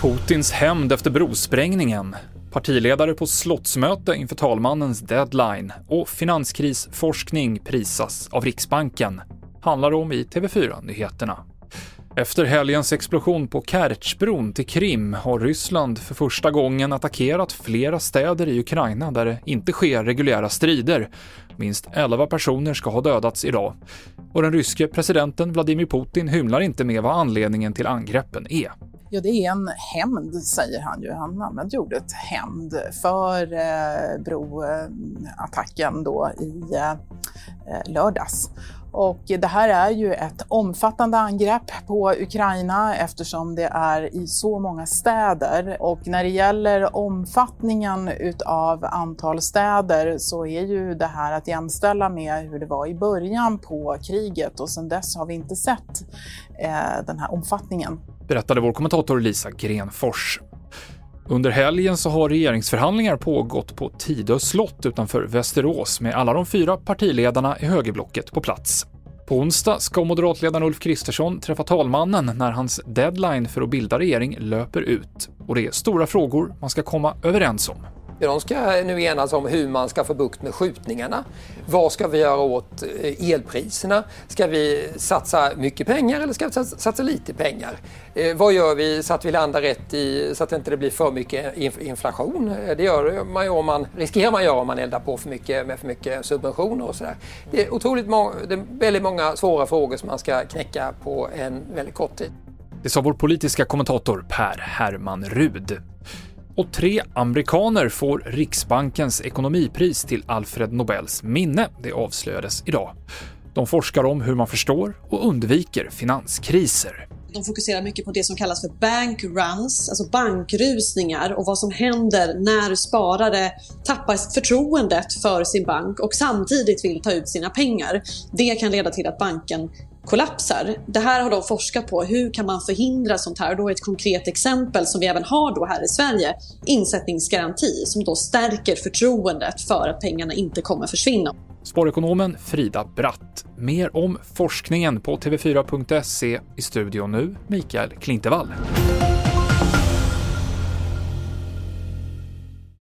Putins hämnd efter brosprängningen, partiledare på slottsmöte inför talmannens deadline. Och finanskrisforskning prisas av Riksbanken, handlar om i TV4-nyheterna. Efter helgens explosion på Kertjbron till Krim har Ryssland för första gången attackerat flera städer i Ukraina där det inte sker reguljära strider. Minst 11 personer ska ha dödats idag. Och den ryske presidenten Vladimir Putin hymlar inte med vad anledningen till angreppen är. Ja, det är en hämnd, säger han ju. Han använder ordet hämnd för eh, broattacken då i eh, lördags. Och det här är ju ett omfattande angrepp på Ukraina eftersom det är i så många städer. Och när det gäller omfattningen utav antal städer så är ju det här att jämställa med hur det var i början på kriget och sedan dess har vi inte sett eh, den här omfattningen. Berättade vår kommentator Lisa Grenfors. Under helgen så har regeringsförhandlingar pågått på Tidö slott utanför Västerås med alla de fyra partiledarna i högerblocket på plats. På onsdag ska moderatledaren Ulf Kristersson träffa talmannen när hans deadline för att bilda regering löper ut. Och det är stora frågor man ska komma överens om. De ska nu enas om hur man ska få bukt med skjutningarna. Vad ska vi göra åt eh, elpriserna? Ska vi satsa mycket pengar eller ska vi satsa lite pengar? Eh, vad gör vi så att vi landar rätt i, så att det inte blir för mycket inflation? Eh, det gör man ju om man, riskerar man göra om man eldar på för mycket med för mycket subventioner och sådär. Det är otroligt må, det är väldigt många svåra frågor som man ska knäcka på en väldigt kort tid. Det sa vår politiska kommentator Per Herman Rud. Och tre amerikaner får Riksbankens ekonomipris till Alfred Nobels minne. Det avslöjades idag. De forskar om hur man förstår och undviker finanskriser. De fokuserar mycket på det som kallas för bank runs, alltså bankrusningar och vad som händer när sparare tappar förtroendet för sin bank och samtidigt vill ta ut sina pengar. Det kan leda till att banken kollapsar. Det här har de forskat på. Hur kan man förhindra sånt här? Och då är ett konkret exempel som vi även har då här i Sverige insättningsgaranti som då stärker förtroendet för att pengarna inte kommer försvinna. Sparekonomen Frida Bratt. Mer om forskningen på tv4.se. I studion nu, Mikael Klintevall.